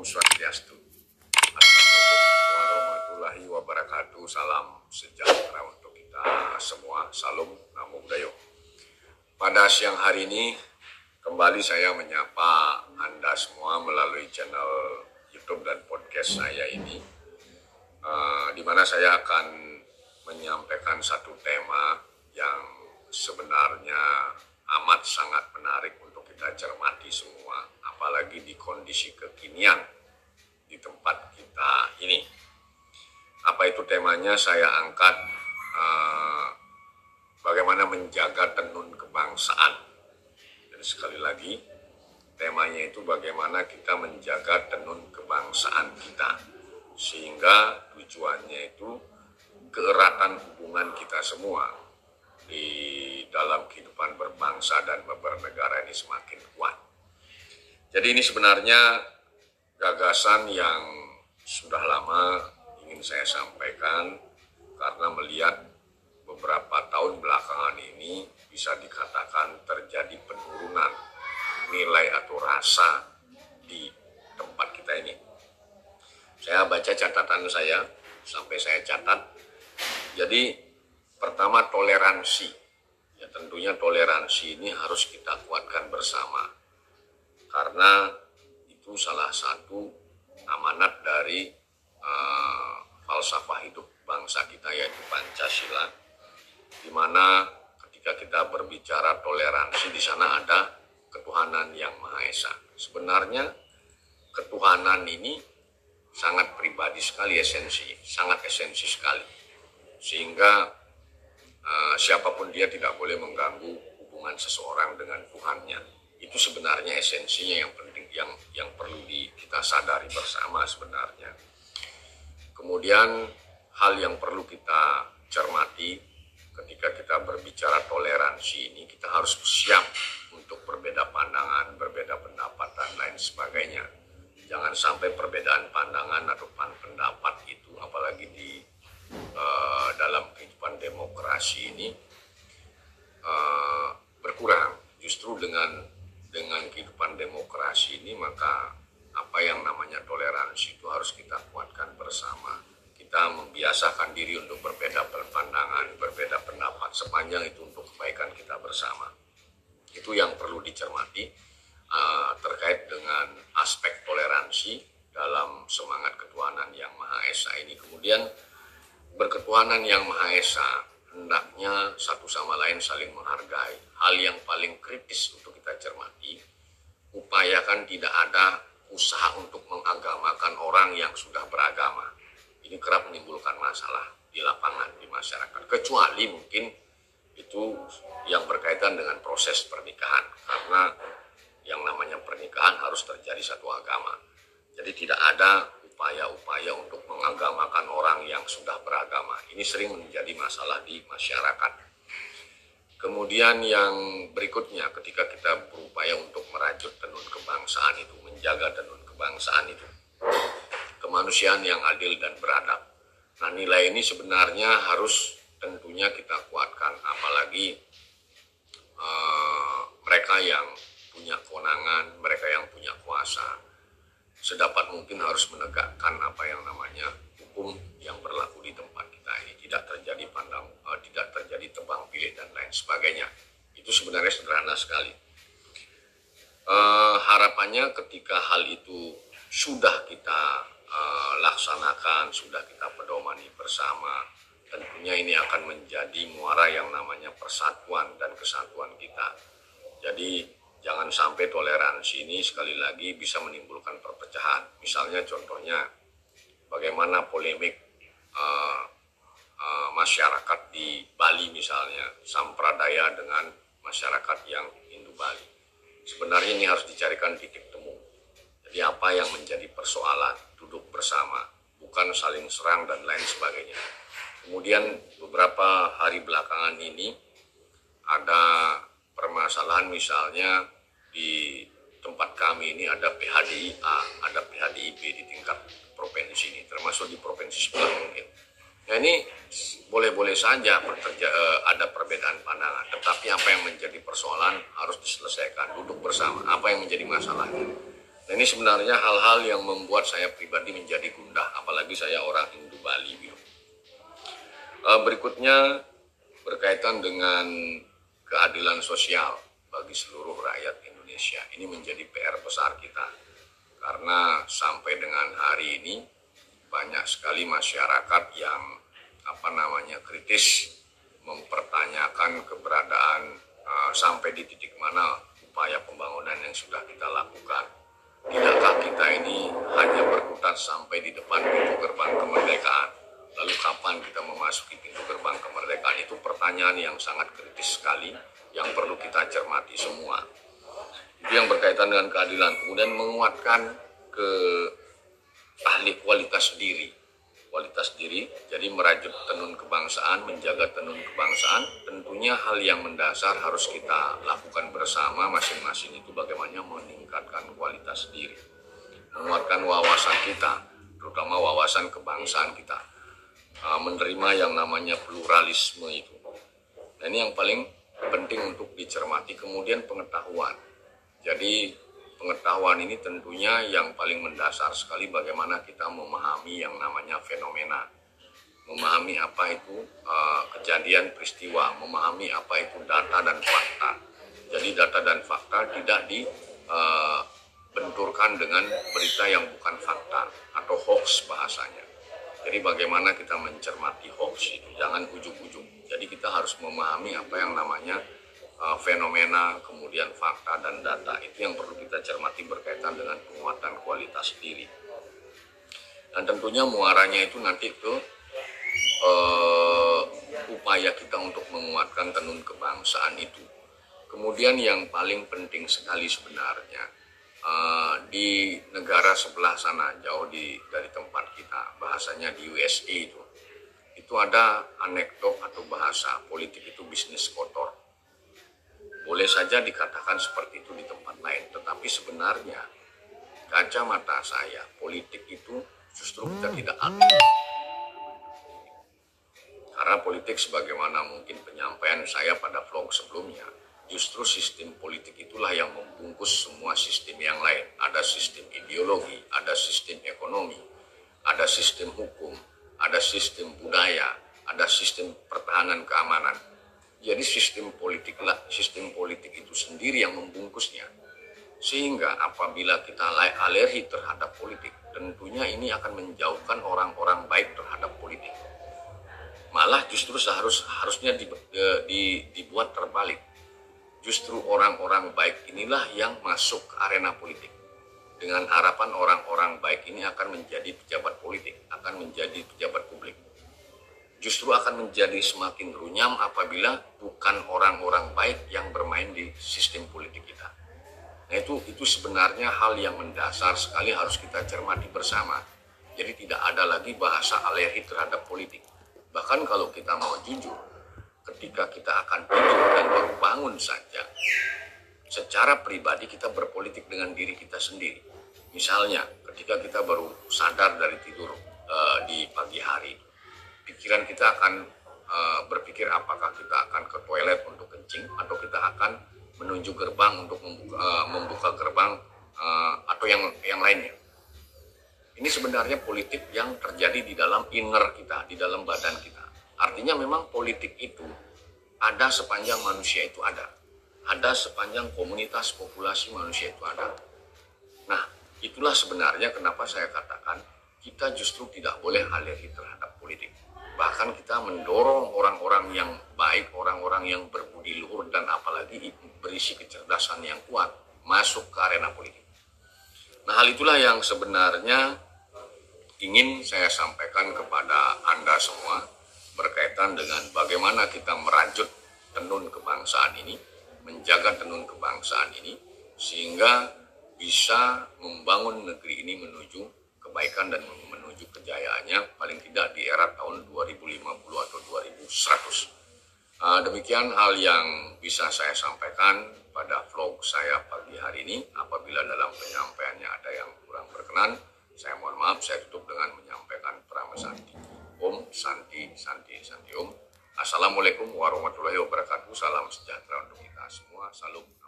Om Swastiastu. Assalamualaikum warahmatullahi wabarakatuh. Salam sejahtera untuk kita semua. Salam Namo Buddhaya. Pada siang hari ini kembali saya menyapa Anda semua melalui channel YouTube dan podcast saya ini. Uh, di mana saya akan menyampaikan satu tema yang sebenarnya amat sangat menarik untuk kita cermati semua apalagi di kondisi kekinian di tempat kita ini. Apa itu temanya? Saya angkat uh, bagaimana menjaga tenun kebangsaan. Dan sekali lagi, temanya itu bagaimana kita menjaga tenun kebangsaan kita. Sehingga tujuannya itu keeratan hubungan kita semua di dalam kehidupan berbangsa dan bernegara ini semakin kuat. Jadi ini sebenarnya gagasan yang sudah lama ingin saya sampaikan karena melihat beberapa tahun belakangan ini bisa dikatakan terjadi penurunan nilai atau rasa di tempat kita ini. Saya baca catatan saya sampai saya catat. Jadi pertama toleransi. Ya tentunya toleransi ini harus kita kuatkan bersama karena itu salah satu amanat dari uh, falsafah hidup bangsa kita yaitu Pancasila di mana ketika kita berbicara toleransi di sana ada ketuhanan yang Maha Esa. Sebenarnya ketuhanan ini sangat pribadi sekali esensi, sangat esensi sekali. Sehingga uh, siapa pun dia tidak boleh mengganggu hubungan seseorang dengan Tuhannya itu sebenarnya esensinya yang penting yang yang perlu di, kita sadari bersama sebenarnya. Kemudian hal yang perlu kita cermati ketika kita berbicara toleransi ini kita harus siap untuk berbeda pandangan, berbeda pendapat dan lain sebagainya. Jangan sampai perbedaan pandangan atau pendapat itu apalagi di uh, dalam kehidupan demokrasi ini uh, berkurang. Justru dengan ini maka apa yang namanya toleransi itu harus kita kuatkan bersama. Kita membiasakan diri untuk berbeda pandangan, berbeda pendapat sepanjang itu untuk kebaikan kita bersama. Itu yang perlu dicermati uh, terkait dengan aspek toleransi dalam semangat ketuhanan yang Maha Esa ini. Kemudian berketuhanan yang Maha Esa hendaknya satu sama lain saling menghargai. Hal yang paling kritis untuk kita cermati, upayakan tidak ada usaha untuk mengagamakan orang yang sudah beragama. Ini kerap menimbulkan masalah di lapangan, di masyarakat. Kecuali mungkin itu yang berkaitan dengan proses pernikahan. Karena yang namanya pernikahan harus terjadi satu agama. Jadi tidak ada upaya-upaya untuk mengagamakan orang yang sudah beragama. Ini sering menjadi masalah di masyarakat. Kemudian yang berikutnya ketika kita berupaya untuk merajut tenun kebangsaan itu, menjaga tenun kebangsaan itu, kemanusiaan yang adil dan beradab. Nah nilai ini sebenarnya harus tentunya kita kuatkan, apalagi uh, mereka yang punya kewenangan, mereka yang punya kuasa sedapat mungkin harus menegakkan apa yang namanya hukum yang berlaku di tempat kita ini tidak terjadi pandang uh, tidak terjadi tebang pilih dan lain sebagainya itu sebenarnya sederhana sekali uh, harapannya ketika hal itu sudah kita uh, laksanakan sudah kita pedomani bersama tentunya ini akan menjadi muara yang namanya persatuan dan kesatuan kita jadi jangan sampai toleransi ini sekali lagi bisa menimbulkan perpecahan. Misalnya contohnya bagaimana polemik uh, uh, masyarakat di Bali misalnya, Sampradaya dengan masyarakat yang Hindu Bali. Sebenarnya ini harus dicarikan titik temu. Jadi apa yang menjadi persoalan, duduk bersama, bukan saling serang dan lain sebagainya. Kemudian beberapa hari belakangan ini ada permasalahan misalnya di tempat kami ini ada PHDIA, ada PHDIP di tingkat provinsi ini, termasuk di provinsi sebelah mungkin. Nah ini boleh-boleh saja eh, ada perbedaan pandangan, tetapi apa yang menjadi persoalan harus diselesaikan, duduk bersama, apa yang menjadi masalahnya. Nah, ini sebenarnya hal-hal yang membuat saya pribadi menjadi gundah, apalagi saya orang Hindu Bali. Gitu. Uh, berikutnya berkaitan dengan keadilan sosial bagi seluruh rakyat Indonesia. Ini menjadi PR besar kita. Karena sampai dengan hari ini banyak sekali masyarakat yang apa namanya kritis mempertanyakan keberadaan uh, sampai di titik mana upaya pembangunan yang sudah kita lakukan. Tidakkah kita ini hanya berkutat sampai di depan pintu gerbang kemerdekaan? Lalu kapan kita memasuki pintu gerbang kemerdekaan? Itu pertanyaan yang sangat kritis sekali yang perlu kita cermati semua. Itu yang berkaitan dengan keadilan. Kemudian menguatkan ke ahli kualitas diri. Kualitas diri, jadi merajut tenun kebangsaan, menjaga tenun kebangsaan, tentunya hal yang mendasar harus kita lakukan bersama masing-masing. Itu bagaimana meningkatkan kualitas diri, menguatkan wawasan kita, terutama wawasan kebangsaan kita, ah, menerima yang namanya pluralisme itu. Nah ini yang paling penting untuk dicermati, kemudian pengetahuan. Jadi pengetahuan ini tentunya yang paling mendasar sekali bagaimana kita memahami yang namanya fenomena, memahami apa itu uh, kejadian peristiwa, memahami apa itu data dan fakta. Jadi data dan fakta tidak dibenturkan uh, dengan berita yang bukan fakta atau hoax bahasanya. Jadi bagaimana kita mencermati hoax itu, jangan ujung-ujung. Jadi kita harus memahami apa yang namanya uh, fenomena, kemudian fakta dan data itu yang perlu kita cermati berkaitan dengan penguatan kualitas diri. Dan tentunya muaranya itu nanti ke uh, upaya kita untuk menguatkan tenun kebangsaan itu. Kemudian yang paling penting sekali sebenarnya uh, di negara sebelah sana jauh di dari tempat kita bahasanya di USA itu itu ada anekdot atau bahasa politik itu bisnis kotor saja dikatakan seperti itu di tempat lain, tetapi sebenarnya kacamata saya politik itu justru kita hmm. tidak adil. Karena politik sebagaimana mungkin penyampaian saya pada vlog sebelumnya, justru sistem politik itulah yang membungkus semua sistem yang lain. Ada sistem ideologi, ada sistem ekonomi, ada sistem hukum, ada sistem budaya, ada sistem pertahanan keamanan jadi sistem politik lah, sistem politik itu sendiri yang membungkusnya. Sehingga apabila kita alergi terhadap politik, tentunya ini akan menjauhkan orang-orang baik terhadap politik. Malah justru seharus harusnya di, di, dibuat terbalik. Justru orang-orang baik inilah yang masuk ke arena politik. Dengan harapan orang-orang baik ini akan menjadi pejabat politik, akan menjadi pejabat publik justru akan menjadi semakin runyam apabila bukan orang-orang baik yang bermain di sistem politik kita. Nah itu itu sebenarnya hal yang mendasar sekali harus kita cermati bersama. Jadi tidak ada lagi bahasa alergi terhadap politik. Bahkan kalau kita mau jujur, ketika kita akan tidur dan baru bangun saja, secara pribadi kita berpolitik dengan diri kita sendiri. Misalnya, ketika kita baru sadar dari tidur uh, di pagi hari, pikiran kita akan uh, berpikir apakah kita akan ke toilet untuk kencing atau kita akan menuju gerbang untuk membuka, uh, membuka gerbang uh, atau yang yang lainnya. Ini sebenarnya politik yang terjadi di dalam inner kita, di dalam badan kita. Artinya memang politik itu ada sepanjang manusia itu ada. Ada sepanjang komunitas populasi manusia itu ada. Nah, itulah sebenarnya kenapa saya katakan kita justru tidak boleh alergi terhadap politik bahkan kita mendorong orang-orang yang baik, orang-orang yang berbudi luhur dan apalagi berisi kecerdasan yang kuat masuk ke arena politik. Nah hal itulah yang sebenarnya ingin saya sampaikan kepada Anda semua berkaitan dengan bagaimana kita merajut tenun kebangsaan ini, menjaga tenun kebangsaan ini, sehingga bisa membangun negeri ini menuju kebaikan dan menuju kejayaannya paling tidak di era tahun 2050 atau 2100. Uh, demikian hal yang bisa saya sampaikan pada vlog saya pagi hari ini. Apabila dalam penyampaiannya ada yang kurang berkenan, saya mohon maaf. Saya tutup dengan menyampaikan Santi. Om Santi, Santi, Santi Om. Assalamualaikum warahmatullahi wabarakatuh. Salam sejahtera untuk kita semua. Salam.